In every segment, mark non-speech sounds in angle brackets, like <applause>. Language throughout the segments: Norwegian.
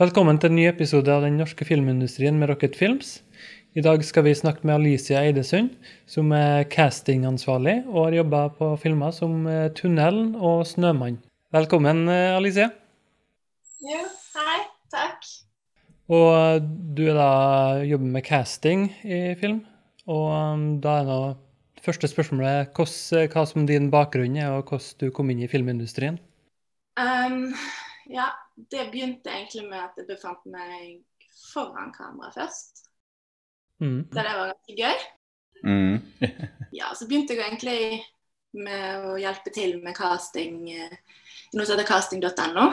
Velkommen til en ny episode av Den norske filmindustrien med Rocket Films. I dag skal vi snakke med Alicia Eidesund, som er castingansvarlig og har jobba på filmer som eh, 'Tunnelen' og 'Snømann'. Velkommen, eh, Alicia. Jo, hei. Takk. Og eh, du er da jobber med casting i film. Og da er nå første spørsmålet hva som din bakgrunn er, og hvordan du kom inn i filmindustrien. Um, ja, det begynte egentlig med at jeg befant meg foran kamera først. Mm. Da det var ganske gøy. Mm. <laughs> Ja, så begynte jeg egentlig med å hjelpe til med casting eh, i noe som heter casting.no.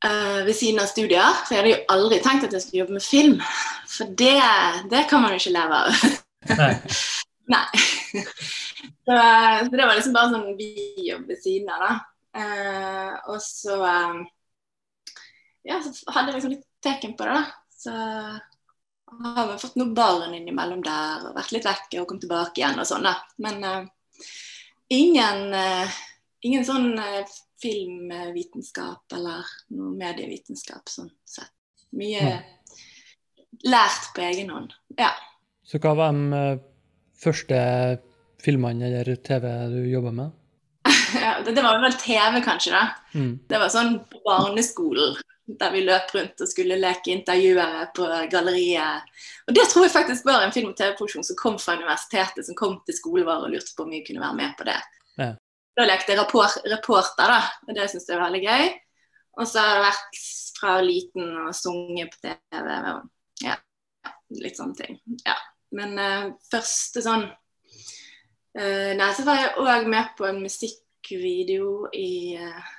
Uh, ved siden av studier. For jeg hadde jo aldri tenkt at jeg skulle jobbe med film. For det, det kan man jo ikke leve av. Nei. <laughs> Nei. så, eh, så det var liksom bare sånn bijobb ved siden av, da. Uh, og så eh, Ja, så hadde jeg liksom litt teken på det, da. Så har vi fått noen barn innimellom der, og vært litt vekke og kommet tilbake igjen og sånn, da. Men uh, ingen, uh, ingen sånn uh, filmvitenskap eller noe medievitenskap sånn sett. Mye lært på egen hånd. Ja. Så hva var de første filmene eller TV du jobba med? <laughs> ja det, det var vel TV, kanskje, da. Mm. Det var sånn på barneskolen der vi løp rundt og skulle leke intervjuere på galleriet. Og det tror jeg faktisk var en film- og TV-produksjon som kom fra universitetet, som kom til skolen vår og lurte på om vi kunne være med på det. Ja. Da lekte jeg reporter, da, og det syns jeg var veldig gøy. Og så har det vært fra liten og sunget på TV og ja, litt sånne ting. Ja. Men uh, første sånn uh, Nei, så var jeg òg med på en musikkvideo i uh,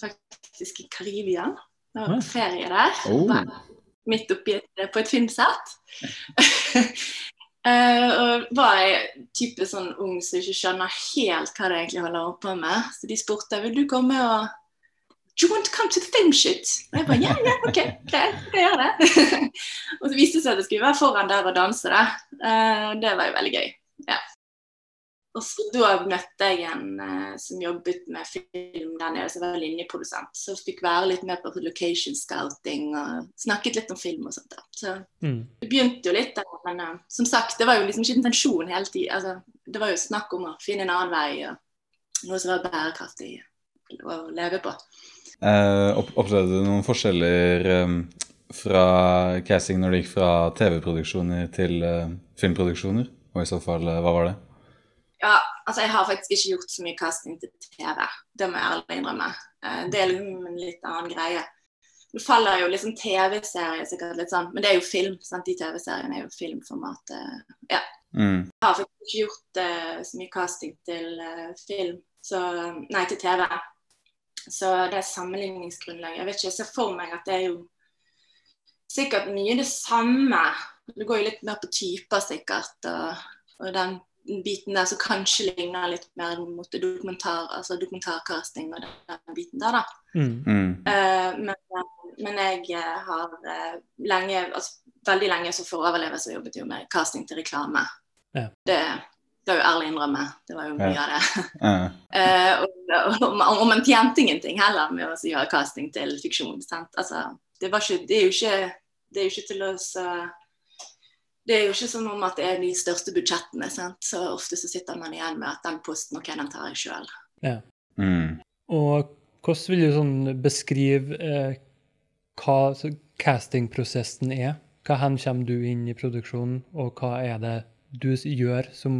faktisk i Karibia. Det var ferie der. Oh. Midt oppi på et filmsett. Uh, <laughs> og var jeg type sånn ung som ikke skjønner helt hva det egentlig holder på med. Så de spurte vil du komme og Do you want to come to the film shoot? Og jeg bare ja, ja, OK, greit, jeg gjør det. <laughs> og så viste det seg at jeg skulle være foran der og danse. Da. Uh, det var jo veldig gøy. Ja. Og så da møtte jeg en uh, som jobbet med film der nede, som var linjeprodusent. Så fikk være litt med på location scouting og snakket litt om film og sånt. da. Så Mm. det begynte jo litt der, men uh, som sagt, det var jo liksom ikke intensjonen hele tiden. Altså, det var jo snakk om å finne en annen vei og noe som var bærekraftig å leve på. Uh, opplevde du noen forskjeller um, fra casting når det gikk fra TV-produksjoner til filmproduksjoner? Og i så fall, hva var det? Ja, altså Jeg har faktisk ikke gjort så mye casting til TV. Det må jeg ærlig innrømme. Eh, Det er liksom en litt annen greie. Nå faller jo liksom TV-serier sikkert litt sånn, men det er jo film. sant? De TV-seriene er jo filmformat. eh, Ja. Mm. Jeg har faktisk ikke gjort uh, så mye casting til uh, film, så, nei, til TV. Så det er sammenligningsgrunnlag. Jeg vet ikke, jeg ser for meg at det er jo sikkert mye det samme. Det går jo litt mer på typer, sikkert. Og, og den biten der som kanskje ligner litt mer mot dokumentar, altså dokumentarkasting og den biten der, da. Mm. Eh, men, men jeg eh, har eh, lenge, altså veldig lenge så for å overleve så jobbet jeg jo med casting til reklame. Ja. Det skal jeg jo ærlig innrømme. Det var jo mye Ja. av det. uh, <laughs> Eh, og, og, man tjente ingenting heller med å gjøre casting til fiksjon. Sant? Altså, det, var ikke, det er jo ikke det er jo ikke til å så, Det er jo ikke som om at det er de største budsjettene. Sant? Så ofte så sitter man igjen med at den posten ok, den tar jeg sjøl. mm. Og hvordan vil du sånn beskrive eh, hva så castingprosessen er? Hva hen kommer du inn i produksjonen, og hva er det du gjør som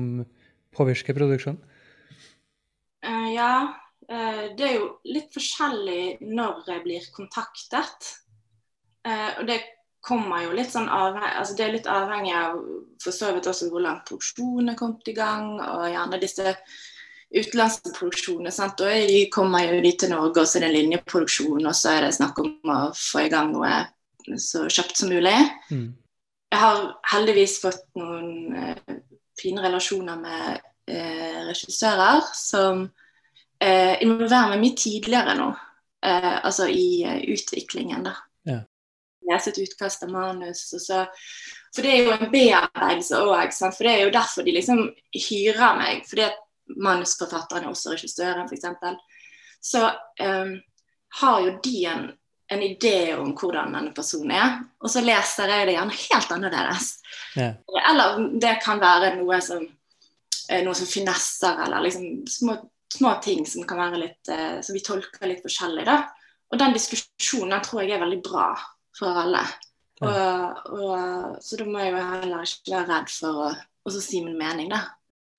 påvirker produksjonen? Uh, ja, uh, det er jo litt forskjellig når jeg blir kontaktet. Uh, og det kommer jo litt sånn avhengig altså Det er litt avhengig av for så vidt også hvor langt produksjonen er kommet i gang, og gjerne disse utenlandske produksjonene. sant? Da er kommer jo de til Norge, og så er det linjeproduksjon, og så er det snakk om å få i gang noe så kjapt som mulig. Mm. Jeg har heldigvis fått noen eh, fine relasjoner med eh, regissører som eh, involverer meg mye tidligere nå. Eh, altså i eh, utviklingen, da. Lese et utkast av manus. Så, for det er jo en bearbeidelse òg, for det er jo derfor de liksom hyrer meg. Fordi at manusforfatteren er også regissøren, f.eks. Så um, har jo de en en idé om hvordan denne personen er, og så leser jeg det gjerne helt annerledes. Ja. Eller det kan være noe som, eh, noe som finesser, eller liksom små, små ting som kan være litt eh, Som vi tolker litt forskjellig, da. Og den diskusjonen den tror jeg er veldig bra for alle. Og, og, så da må jeg jo heller ikke være redd for å si min mening, da.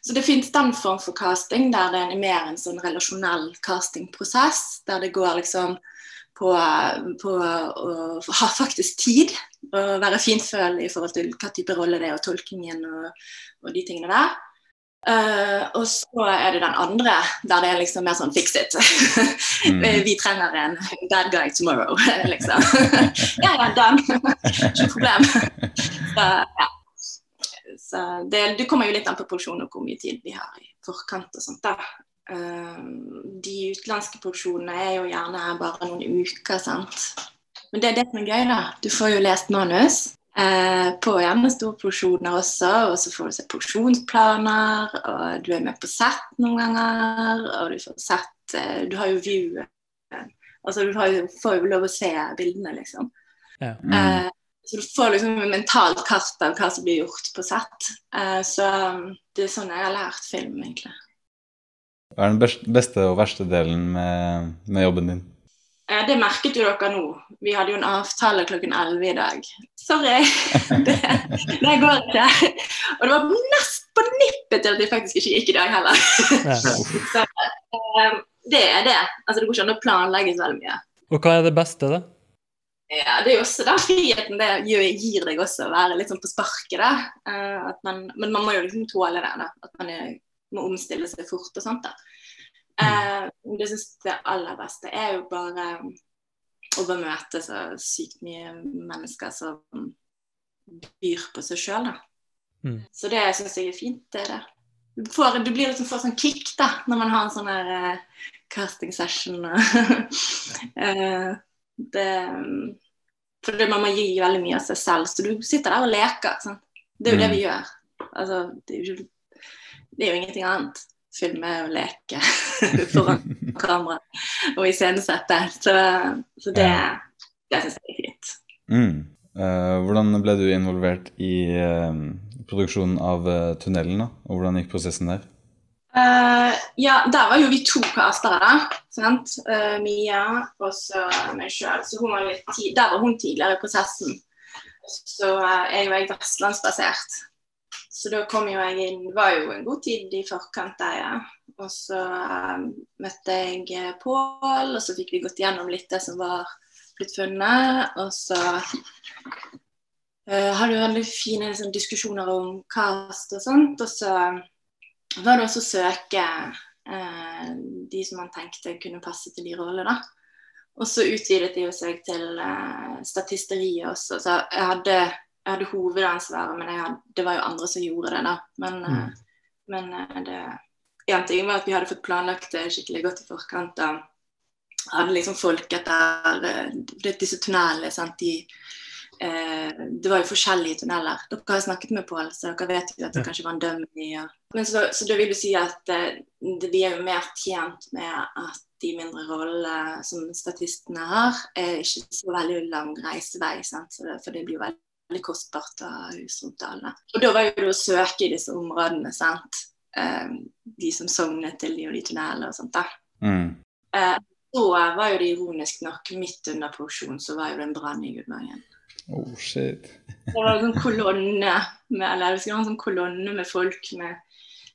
Så det finnes den form for casting der det er mer en sånn relasjonell castingprosess, der det går liksom på, på å ha faktisk tid og være finfølelig i forhold til hva type rolle det er, og tolkningen og, og de tingene der. Uh, og så er det den andre, der det er liksom mer sånn fix it. Mm. <laughs> Vi trenger en bad guy tomorrow, <laughs> liksom. <laughs> ja, ja, done. Ikke problem. Så, ja. Så det, det, kommer jo litt an på produksjonen og hvor mye tid vi har i forkant og sånt. da. Uh, de utenlandske produksjonene er jo gjerne bare noen uker, sant. Men det er det som er gøy, da. Du får jo lest manus. Eh, på gjerne store porsjoner også, og så får du se porsjonsplaner, og du er med på sett noen ganger, og du får sett eh, Du har jo view Altså du jo, får jo lov å se bildene, liksom. Ja. Mm. Eh, så du får liksom et mentalt kart av hva som blir gjort på sett. Eh, så um, det er sånn jeg har lært film, egentlig. Hva er den beste og verste delen med, med jobben din? Eh, det merket jo dere nå. Vi hadde jo en avtale klokken 11 i dag. Sorry! <laughs> Det, det går ikke. Og det var nest på nippet til at vi faktisk ikke gikk i dag heller. <laughs> Så, um, det er det. Altså, det går ikke an å planlegge så veldig mye. Og hva er det beste, da? Ja, Det er jo også den friheten det gir deg også, å være litt sånn på sparket. da. Uh, man, men man må jo liksom tåle det. da, At man må omstille seg fort og sånt. da. Uh, det syns det aller beste er jo bare å bare møte så sykt mye mennesker som byr på seg sjøl. Mm. Så det syns jeg er fint. det er det. Du, får, du blir liksom får sånn kick da, når man har en sånn her uh, casting session. uh, <laughs> det, for det, man må gi veldig mye av seg selv, så du sitter der og leker. Sant? Det er jo mm. det vi gjør. Altså, det, er jo, det er jo ingenting annet filme og leke <laughs> foran kamera og iscenesette. Så, så det, det syns jeg er fint. Mm. Uh, hvordan ble du involvert i uh, produksjonen av uh, tunnelen, da? Og hvordan gikk prosessen der? ja, der var jo vi to castere. Sant? Mia og så meg sjøl. Så var der var hun tidligere i prosessen. Så er jo jeg vestlandsbasert. Så da kom jo jeg inn Det var jo en god tid i forkant der, ja. Og så um, møtte jeg eh, Pål, og så fikk vi gått gjennom litt det som var blitt funnet. Og så uh, hadde vi veldig fine liksom, diskusjoner om cast og sånt. Og så var det også å søke uh, de som man tenkte kunne passe til de rollene, da. Og så utvidet de seg til uh, statisteriet også. Så jeg hadde jeg hadde hovedansvaret, men hadde, det var jo andre som gjorde det. da. Men, mm. Eh, men eh, det en ting var at vi hadde fått planlagt det skikkelig godt i forkant. da. Hadde liksom folk etter eh, disse tunnelene. sant, de, eh, Det var jo forskjellige tunneler. Dere har snakket med Pål, så dere vet jo at det kanskje var en dummy. Ja. Men så, så da vil du si at eh, vi er jo mer tjent med at de mindre rollene som statistene har, er ikke så veldig lang reisevei. sant, så det, for det blir jo veldig veldig kostbart å ha hus rundt alle. Og da var jo det å søke i disse områdene, sant. Eh, de som sognet til de og de tunnelene og sånt. da. Mm. Eh, så var jo det ironisk nok midt under porsjonen så var jo det en brann i Gudvangen. Oh, shit. det var en sånn kolonne med, eller, en sånn kolonne med folk med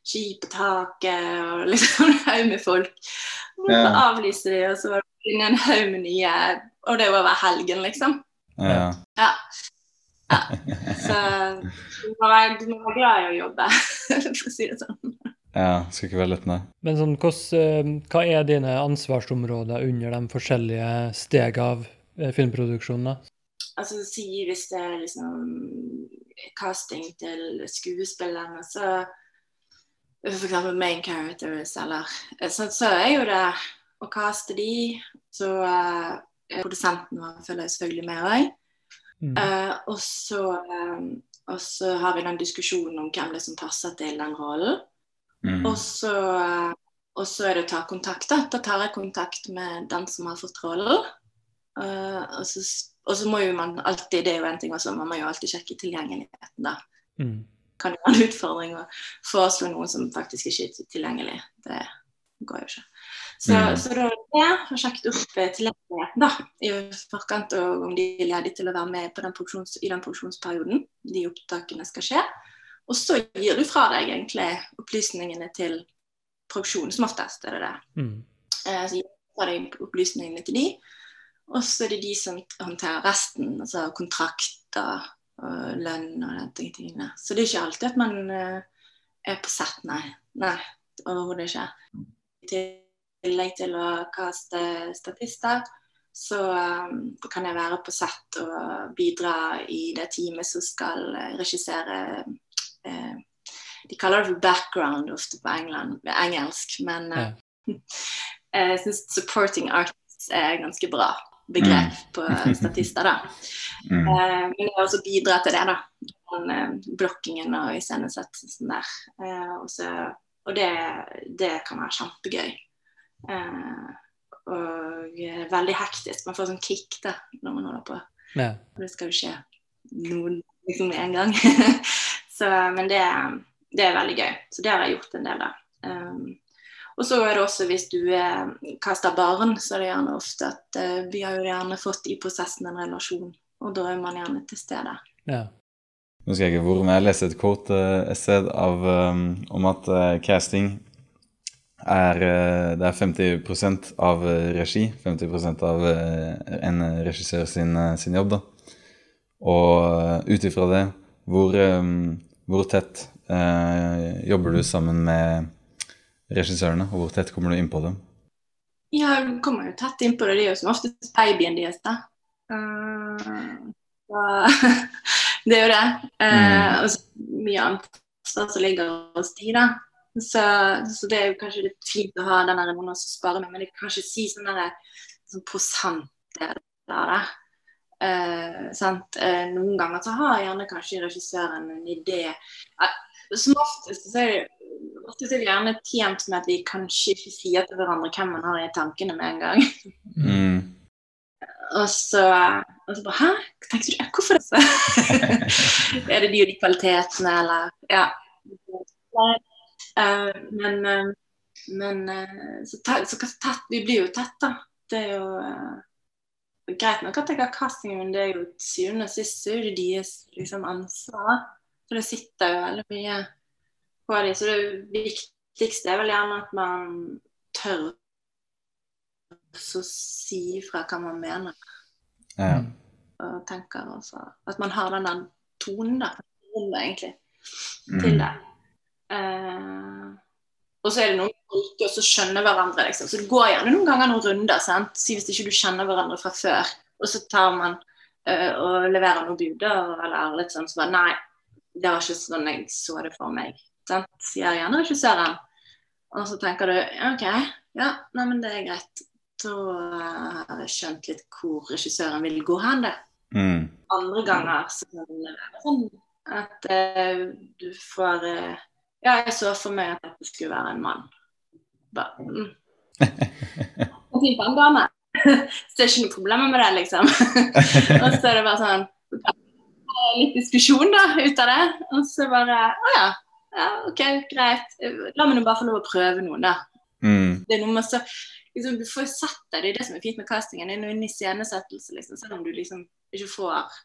ski på taket og liksom en haug med folk. Og så avlyste de, og så var det en haug med nye Og det var hver helgen, liksom. Ja. ja. Ja. Så du må, være, du må være glad i å jobbe, <laughs> for å si det sånn. Ja, skal ikke være lett, nei. Men sånn, eh, hva er dine ansvarsområder under de forskjellige steg av eh, filmproduksjonen? Altså, si hvis det er liksom casting til skuespillerne, så f.eks. main characters, eller så, så, er jo det å caste de, så uh, produsenten vår følger selvfølgelig med òg. Mm. Uh, og, så, um, og, så, har vi den diskusjonen om hvem det er som passer til den rollen. Mm. Og, så, uh, og, så, er det å ta kontakt. Da. da tar jeg kontakt med den som har fått rollen. Uh, og, så, og, så, må jo man alltid Det er jo en ting også, man må jo alltid sjekke tilgjengeligheten, da. Mm. Kan jo være en utfordring å foreslå noen som faktisk ikke er tilgjengelig. Det går jo ikke. Så, mm. så da jeg har sjekket opp eh, tilgjengeligheten da, i forkant og om de er ledige til å være med den i den produksjonsperioden de opptakene skal skje. Og så gir du fra deg egentlig opplysningene til produksjonen, som oftest er det det. Mm. Eh, så gir du fra deg opplysningene til de, og så er det de som håndterer resten, altså kontrakter og lønn og den tingene. Så det er ikke alltid at man uh, er på sett, nei. Nei, overhodet ikke. I tillegg til å kaste statister, så um, kan jeg være på sett og bidra i det teamet som skal regissere uh, De kaller det for background ofte på England, engelsk, men uh, ja. <laughs> jeg syns supporting artists er ganske bra begrep mm. på statister, da. <laughs> Mm. Eh, men jeg er også bidra til det, da. Den eh, blokkingen og iscenesettelsen der. Eh, også, og det, det, kan være kjempegøy. Eh, og veldig hektisk. Man får sånn kick da, når man holder på. Ja. Det skal jo skje noen liksom med en gang. <laughs> så, men det, det, er veldig gøy. Så det har jeg gjort en del da. Um, og så er det også hvis du eh, kaster barn, så er det gjerne ofte at eh, vi har jo gjerne fått i prosessen en relasjon, og da er man gjerne til stede. Ja. Nå skal jeg ikke hvor, men jeg leste et kort eh, sted av, um, om at uh, casting er, uh, det er 50% av regi, 50% av uh, en regissør sin, sin jobb. da. Og ut ifra det, hvor, hvor tett jobber du sammen med regissørene, og hvor tett kommer du innpå dem? Ja, du kommer jo tett innpå det. Det er jo som oftest babyen deres, da. Uh, <laughs> det er jo det. Uh, mm. Og så mye annet som ligger hos de, da. Så, så, det er jo kanskje litt fint å ha den noen som sparer meg, men jeg kan ikke si sånn sånn prosentdeler av det. Uh, uh, noen ganger så har gjerne kanskje regissøren en idé. som oftest så er det ofte er vi gjerne tjent med at vi kanskje ikke sier til hverandre hvem man har i tankene med en gang. Mm. Og så, og så bare Hæ? Tenkte du Hvorfor det? <laughs> <laughs> er det de og de kvalitetene, eller Ja. Uh, men uh, men uh, så, tett, så, tett, Vi blir jo tatt, da. Det er jo greit nok at jeg har casting, men det er jo til syvende og sist så er det deres liksom, ansvar. For det sitter jo veldig mye på dem. Så det viktigste er vel gjerne at man tør å si fra hva man mener. Ja. Og tenker også. At man har den der tonen, da. egentlig. Mm. Til det. Uh, og så er det noen som ikke også skjønner hverandre. Liksom. Så det går gjerne noen ganger noen runder. sant? Si hvis ikke du kjenner hverandre fra før, og så tar man eh, og leverer noen buder eller litt sånn så bare Nei, det var ikke sånn jeg så det for meg sant? sier gjerne regissøren. Og så tenker du OK, ja, nei, men det er greit. Da har jeg skjønt litt hvor regissøren vil gå hen. det. Mm. Andre ganger så kan det være sånn at uh, du får uh, Ja, jeg så for meg at dette skulle være en mann. Bare, mm. Og fint en dame. så det er ikke noe problem med det, liksom. <laughs> og så er det bare sånn Litt diskusjon da, ut av det. Og så bare Å ja, ja, OK, greit. La meg nå bare få lov å prøve noen, da. Mm. Det er noe med så liksom, Du får satt det. Det er det som er fint med castingen. Det er noe iscenesettelse, liksom. Selv om du liksom ikke får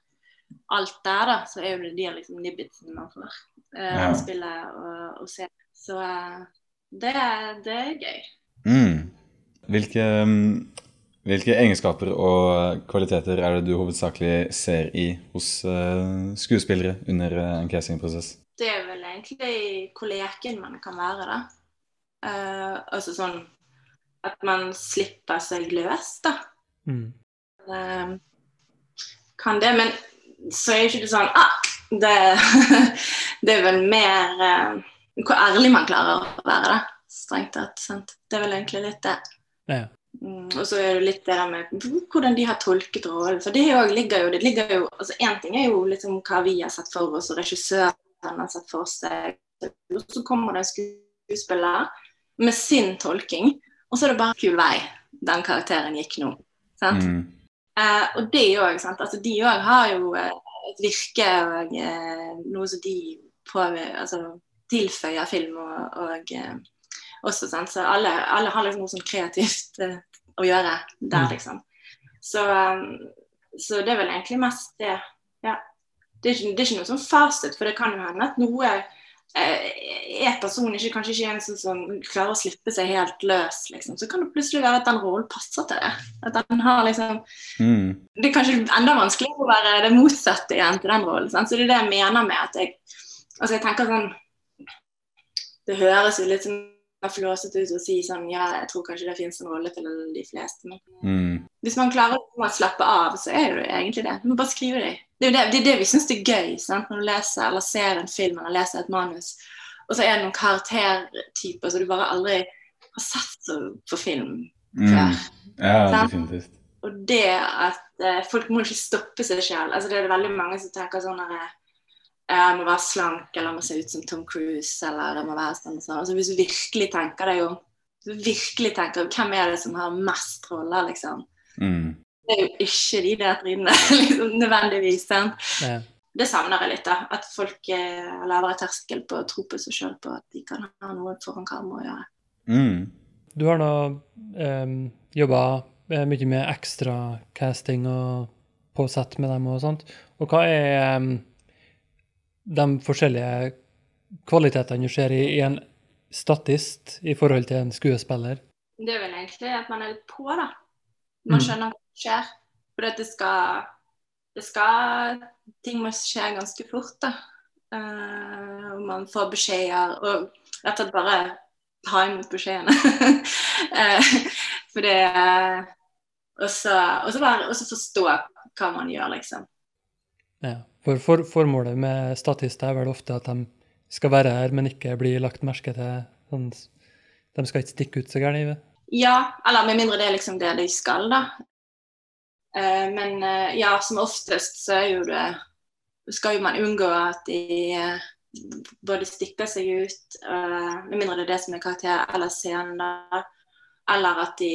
alt der, da, så er jo det de liksom nibbitsen man får uh, ja. spille og, og, se. Så uh, det, det, er gøy. Mm. Hvilke, hvilke, egenskaper og kvaliteter er det du hovedsakelig ser i hos uh, skuespillere under en castingprosess? det er vel egentlig hvor leken man kan være, da. Uh, altså sånn at man slipper seg løs, da. Mm. Uh, kan det, men så er ikke det sånn ah, det, <laughs> det er vel mer uh, hvor ærlig man klarer å være, da. Strengt tatt. sant? Det er vel egentlig litt det. Ja. Mm, og så er det litt det der med hvordan de har tolket rollen. For det ligger jo, det ligger jo altså Én ting er jo liksom hva vi har sett for oss, og regissøren har sett for seg. Og så kommer det en skuespiller med sin tolking, og så er det bare en kul vei den karakteren gikk nå. Sant? Mm. Eh, og det òg, sant. Altså, de òg har jo eh, et virke og eh, noe som de prøver, altså, tilføyer film og, og eh, også, sant. Så alle, alle har liksom noe sånn kreativt eh, å gjøre der, Mm. liksom. Så, eh, så det er vel egentlig mest det. Ja. Det er, ikke, det er ikke noe sånn fasit, for det kan jo hende at noe er personen ikke, kanskje ikke en som, som klarer å slippe seg helt løs, liksom. Så kan det plutselig være at den rollen passer til det. At den har liksom Mm. det er kanskje enda vanskeligere å være det motsatte igjen til den rollen. Sant? Så det er det jeg mener med at jeg Altså, jeg tenker sånn Det høres jo litt sånn flåsete ut å si sånn Ja, jeg tror kanskje det finnes en rolle til de fleste, men Mm. hvis man klarer å slappe av, så er det jo egentlig det. Du må bare skrive det. Det er jo det, det, er det vi syns er gøy sant? når du leser eller ser en film eller leser et manus, og så er det noen karaktertyper som du bare aldri har sett på film Mm. Ja, definitivt. Og det at eh, folk må ikke stoppe seg selv. Altså, det er det veldig mange som tenker sånn at eh, jeg må være slank, eller jeg må se ut som Tom Cruise, eller jeg må være sånn og sånn. Altså, hvis du virkelig tenker deg om, hvis du virkelig tenker hvem er det som har mest roller, liksom. Mm. Det er jo ikke de der trinnene, <laughs> liksom, nødvendigvis. Sant? Ja. Det savner jeg litt, da. At folk eh, har lavere terskel på å tro på seg sjøl på at de kan ha noe foran kamera å gjøre. Mm. Du har nå um, jobba mye med ekstracasting og på sett med dem og sånt. Og hva er um, de forskjellige kvalitetene du ser i, i en statist i forhold til en skuespiller? Det er vel egentlig at man er litt på, da. Man Mm. skjønner hva som skjer. For det skal, det skal Ting må skje ganske fort, da. Eh, og man får beskjeder. Og rett og slett bare ta imot beskjedene. uh, <laughs> for det eh, Og så forstå hva man gjør, liksom. Ja. For, for formålet med statister er vel ofte at de skal være her, men ikke bli lagt merke til. Sånn, de skal ikke stikke ut så gærent. Ja, eller med mindre det er liksom det de skal, da. Eh, men eh, ja, som oftest så er jo det Skal jo man unngå at de eh, både stikker seg ut, med mindre det er det som er karakter, eller scenen, da. Eller at de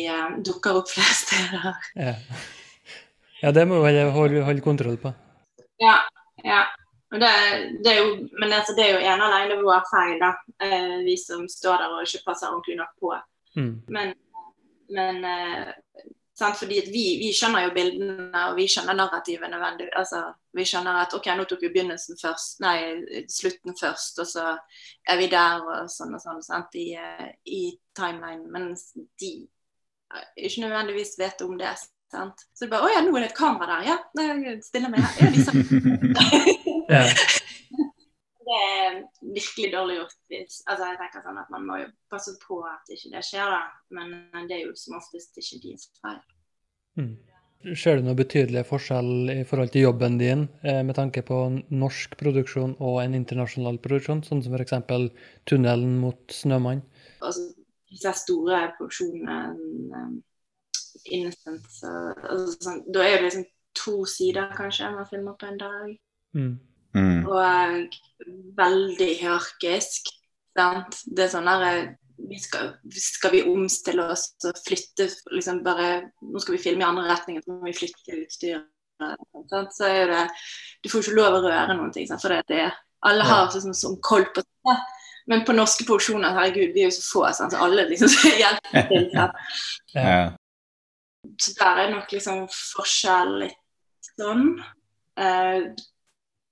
dukker opp <laughs> flere steder. Ja. ja, det må vi holde, holde kontroll på. Ja. ja. Men det, det er jo, men altså, det er jo ene alene vår feil, da. Vi som står der og ikke passer ordentlig nok på. Mm. Men, men eh, sant? fordi vi, vi skjønner jo bildene og vi skjønner narrativet nødvendig. Altså, vi skjønner at ok, nå tok vi begynnelsen først, nei, slutten først, og så er vi der og sånn og sånn sant? I, eh, i timeline. Mens de eh, ikke nødvendigvis vet om det. Sant? Så det bare Å ja, nå er det et kamera der. Ja, jeg stiller meg her. Ja, de. <laughs> <laughs> det er virkelig dårlig gjort. Hvis, altså jeg tenker sånn at Man må jo passe på at ikke det skjer, da. Men det er jo som oftest ikke deres feil. Mm. Ser du noen betydelig forskjell i forhold til jobben din eh, med tanke på norsk produksjon og en internasjonal produksjon, sånn som f.eks. 'Tunnelen mot Snømann'? Altså, disse store produksjonene um, Innocent så, altså, sånn, Da er det liksom to sider, kanskje, man filmer på en dag. Mm. Mm. Og veldig hierarkisk. Sant? Det er sånn der vi skal, skal vi omstille oss og flytte liksom bare Nå skal vi filme i andre retninger, så må vi flytte utstyret. Sant? Så er det Du får ikke lov å røre noen ting. Sant? For det, det, alle Ja. har sånn, sånn koll på det. Men på norske produksjoner, herregud, vi er jo så få, sant? så alle liksom <laughs> hjelper til. <laughs> Sant? Ja. Så der er nok liksom forskjell litt sånn. Eh,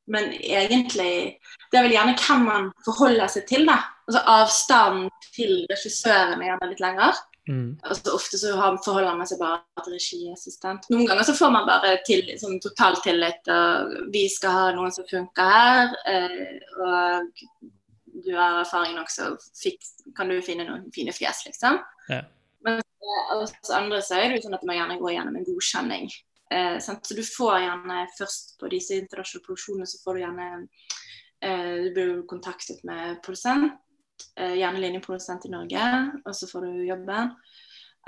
men egentlig Det er vel gjerne hvem man forholder seg til, da. Altså Avstanden til regissøren er gjerne litt lenger. Mm. Altså Ofte så forholder man seg bare til regiassistent. Noen ganger så får man bare til, sånn total tillit. og Vi skal ha noen som funker her. Eh, og du har erfaring nok, så kan du finne noen fine fjes, liksom. Ja. Men eh, hos andre så er det jo sånn at man gjerne går gjennom en godkjenning. Eh? Så du får gjerne først på disse internasjonale produksjonene så får du gjerne eh, Du blir kontaktet med produsent, eh, gjerne linjeprodusent i Norge, og så får du jobben.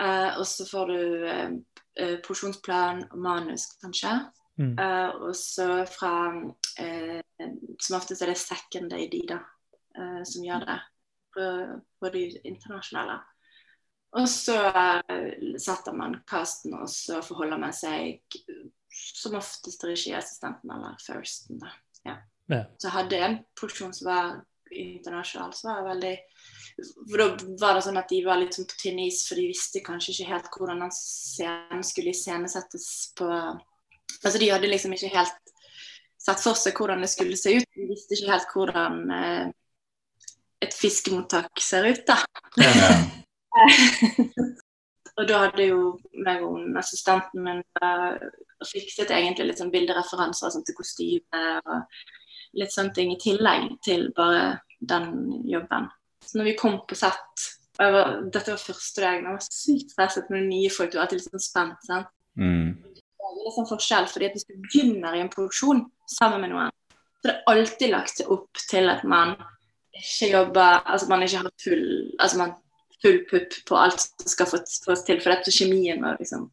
Eh, og så får du eh, eh, produksjonsplan og manus, kanskje. Mm. Eh, og så fra eh, Som oftest er det second AD, da, eh, som gjør det på, på de internasjonale. Og så eh, setter man casten, og så forholder man seg som oftest regiassistenten eller firsten. da. Ja. Ja. Så jeg hadde en produksjon som var internasjonal, så var veldig For da var det sånn at de var litt sånn på tynn is, for de visste kanskje ikke helt hvordan den scenen skulle iscenesettes på Altså de hadde liksom ikke helt sett for seg hvordan det skulle se ut. De visste ikke helt hvordan eh, et fiskemottak ser ut, da. Ja. <laughs> <laughs> og da hadde jo meg og assistenten min eh, fikset egentlig litt sånn bildereferanser sånn, til kostyme og litt sånne ting i tillegg til bare den jobben. Så når vi kom på sett var, Dette var første dagen, jeg var sykt stresset med nye folk. Du var alltid litt sånn spent. sant? Mm. Det er litt sånn forskjell, fordi at hvis du begynner i en produksjon sammen med noen, så er det alltid lagt opp til at man ikke jobber Altså man ikke har full altså man full pupp på alt som skal fås til, for dette kjemien må liksom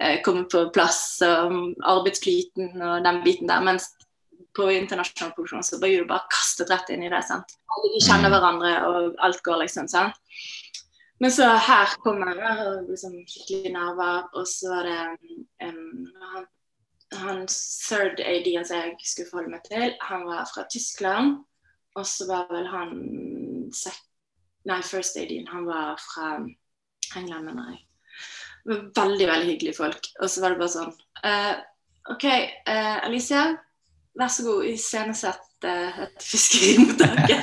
eh, komme på plass, og arbeidsflyten og den biten der. Mens på internasjonal produksjon så blir du bare kastet rett inn i det. sant? Alle de kjenner hverandre, og alt går liksom. sant? Men så her kommer jeg og liksom skikkelig nerver, og så var det um, han, han third AD som jeg skulle forholde meg til, han var fra Tyskland. Og så var vel han sek Nei, first AD-en, han var fra England, mener jeg. Veldig, veldig hyggelige folk. Og så var det bare sånn uh, OK, uh, Alicia, vær så god, iscenesett uh, et fiskerimottaket.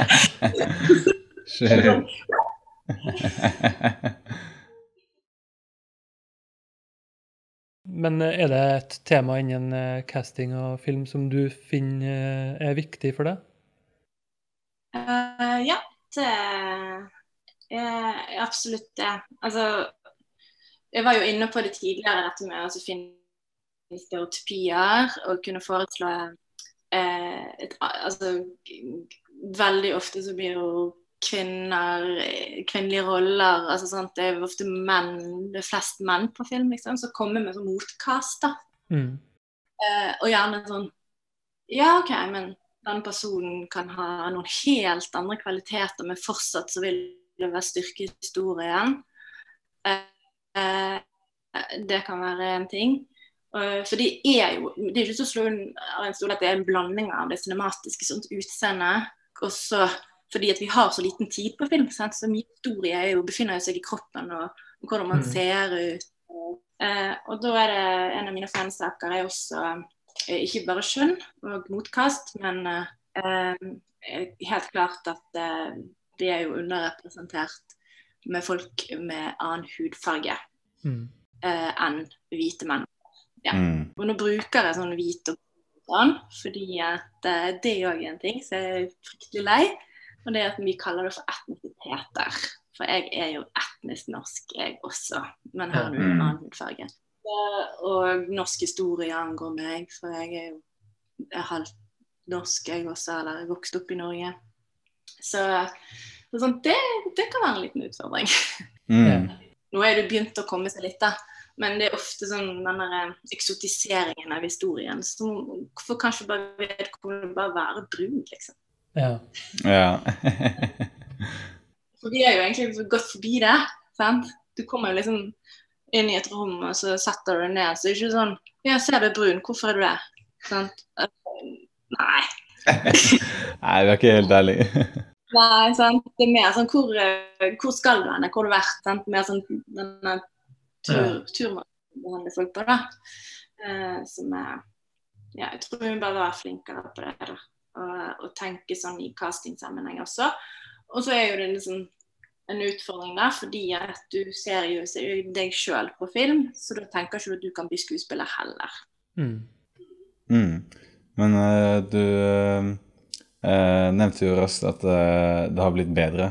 Men eh, er det et tema innen eh, casting og film som du finner eh, er viktig for deg? Uh, ja, er absolutt det. Altså, jeg var jo inne på det tidligere, dette med å finne stereotypier og kunne foreslå eh, et, altså, Veldig ofte så blir jo kvinner kvinnelige roller altså sant, Det er ofte menn, det er flest menn på film, liksom, som kommer med sånn motkast. da. Mm. Eh, og gjerne sånn Ja, OK, men den personen kan ha noen helt andre kvaliteter, men fortsatt så vil det være styrke i historien. Eh, eh, det kan være en ting. Eh, for det er jo Det er ikke så slå en stol at det er en blanding av det cinematiske sånt utseende, også fordi at vi har så liten tid på film. Sant? Så mye historie jo, befinner jo seg i kroppen og, og hvordan man Mm. ser ut. Eh, og da er det en av mine fansaker er også eh, ikke bare skjønn og motkast, men eh, eh, helt klart at eh, de er jo underrepresentert med folk med annen hudfarge Mm. eh, enn hvite menn. Ja. Mm. Og nå bruker jeg sånn hvit og sånn, fordi at eh, det er òg en ting som jeg er fryktelig lei. Og det er at vi kaller det for etnisiteter. For jeg er jo etnisk norsk, jeg også, men har nå en annen hudfarge. Og norsk historie angår meg, for jeg er jo halvt norsk, jeg også, eller jeg vokste opp i Norge. Så, så sånn, det, det kan være en liten utfordring. Mm. Nå er det begynt å komme seg litt, da. Men det er ofte sånn den der eh, eksotiseringen av historien. Så hvorfor kanskje bare vedkommende bare være brun, liksom. Ja. Ja. <laughs> For vi er jo egentlig gått forbi det. sant? Du kommer jo liksom inn i et rom, og så setter du deg ned. Så det er ikke sånn Ja, ser du er brun, hvorfor er du det? Sant? Eh, Nei. <laughs> Nei, vi er ikke helt ærlige. <laughs> Nei, sant? Det er mer sånn hvor, eh, hvor skal du hen? Hvor har du vært? Sant? Mer sånn denne tur, turmåten å behandle folk på, da. Uh, som er Ja, jeg tror vi bare være flinkere på det, da. Og, og tenke sånn i castingsammenheng også. Og så er jo det liksom en utfordring der, fordi at du ser jo deg sjøl på film, så da tenker ikke du at du kan bli skuespiller heller. Mm. Mm. Men uh, du eh, eh, nevnte jo raskt at uh, det har blitt bedre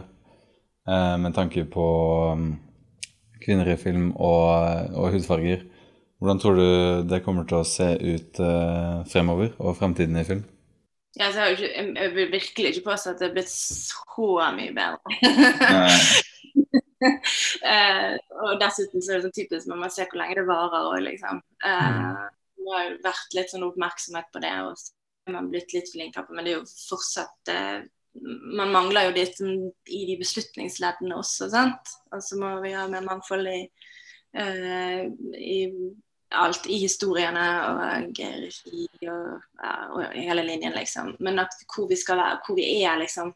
eh, med tanke på um, kvinner i film og, og hudfarger. Hvordan tror du det kommer til å se ut fremover og fremtiden i film? Ja, så jeg, ikke, jeg, vil virkelig ikke påstå at det er blitt så mye bedre. uh, <laughs> og dessuten så er det sånn typisk man må se hvor lenge det varer òg, liksom. Uh, det har jo vært litt sånn oppmerksomhet på det, og så er man blitt litt flinkere på men det er jo fortsatt uh, Man mangler jo litt sånn i de beslutningsleddene også, sant. Og så må vi ha mer mangfold i, eh, i alt i historiene og regi og, ja, og hele linjen, liksom. Men at hvor vi skal være, hvor vi er liksom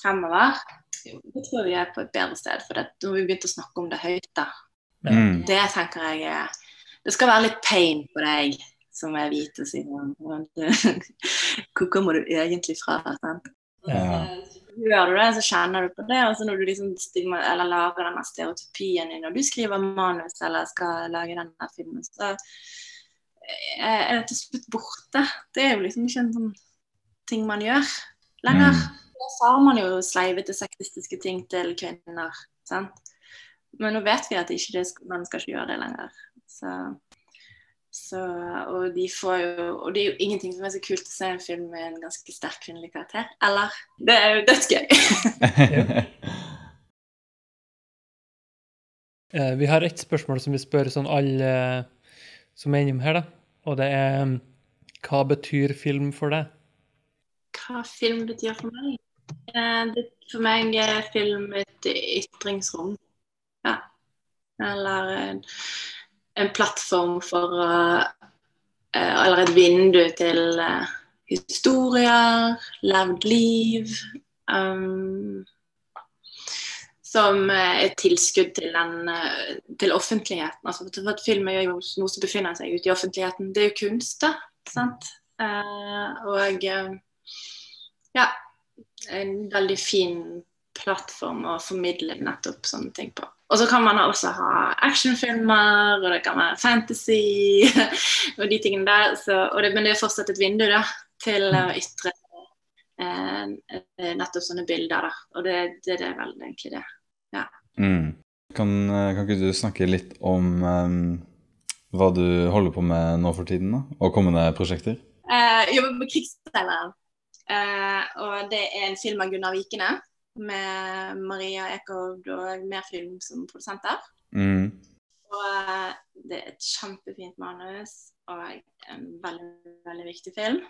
fremover, det tror jeg vi er på et bedre sted. For det, når vi begynt å snakke om det høyt, da. Mm. Det tenker jeg er Det skal være litt pain på deg som er hvit og sier <laughs> Hvor kommer du egentlig fra? Sant? Ja. Gjør du det, så kjenner du på det. Og så når du liksom stigma, eller lager denne stereotypien din, når du skriver manus eller skal lage denne filmen, så er det til slutt borte. Det er jo liksom ikke en sånn ting man gjør lenger. Mm. Da sa man jo sleivete sexistiske ting til kvinner. sant? Men nå vet vi at ikke det, man skal ikke gjøre det lenger. Så, så, og, de får jo, og det er jo ingenting som er så kult å se en film med en ganske sterk kvinnelig karakter. Eller? Det er jo dødsgøy. <laughs> Eh, Vi har ett spørsmål som vi spør sånn alle eh, som er innom her, da. Og det er mm, hva betyr film for deg? Hva film betyr for meg? Eh, det, for meg er film et ytringsrom. Ja. Eller en, plattform for eh, Eller et vindu til uh, historier, levd liv. Um, som er tilskudd til, den, til offentligheten. Altså, for at film er jo noe som befinner seg ute i offentligheten. Det er jo kunst, da. Sant? Uh, og ja, en veldig fin plattform å formidle nettopp sånne ting på. Og så kan man også ha actionfilmer, og det kan være fantasy <laughs> og de tingene der. Så, det, men det er fortsatt et vindu da, til å ytre eh, nettopp sånne bilder. Da. Og det, det, det er vel egentlig det. Mm. Kan, eh, kan ikke du snakke litt om um, hva du holder på med nå for tiden, da? Og kommende prosjekter? Eh, jobber med 'Krigsseileren'. Eh, og det er en film av Gunnar Vikene med Maria Ekovd og Merfilm som produsenter. Mm. Og eh, det er et kjempefint manus og en veldig, veldig viktig film.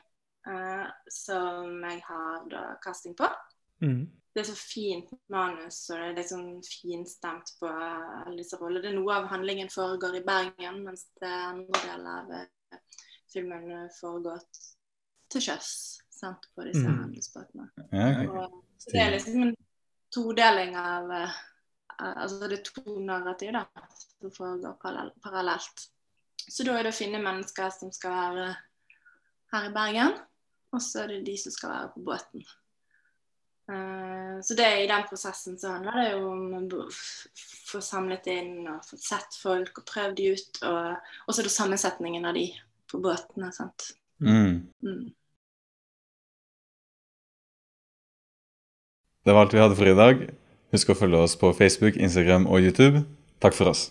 uh, som jeg har da casting på. Mm. Det er så fint manus, og det er liksom finstemt på alle disse rollene. Det er Noe av handlingen foregår i Bergen, mens det andre del av eh, filmen foregår til sjøs. På disse Mm. handelsbåtene. Ja, ja. Og det er liksom en todeling av eh, Altså det er to narrativ da, som foregår parallelt. Så da er det å finne mennesker som skal være her i Bergen, og så er det de som skal være på båten. Eh, så det i den prosessen så handler det jo om å få samlet inn og få sett folk og prøvd de ut, og så er det sammensetningen av de på båtene. sant? Mm. Mm. Det var alt vi hadde for i dag. Husk å følge oss på Facebook, Instagram og YouTube. Takk for oss.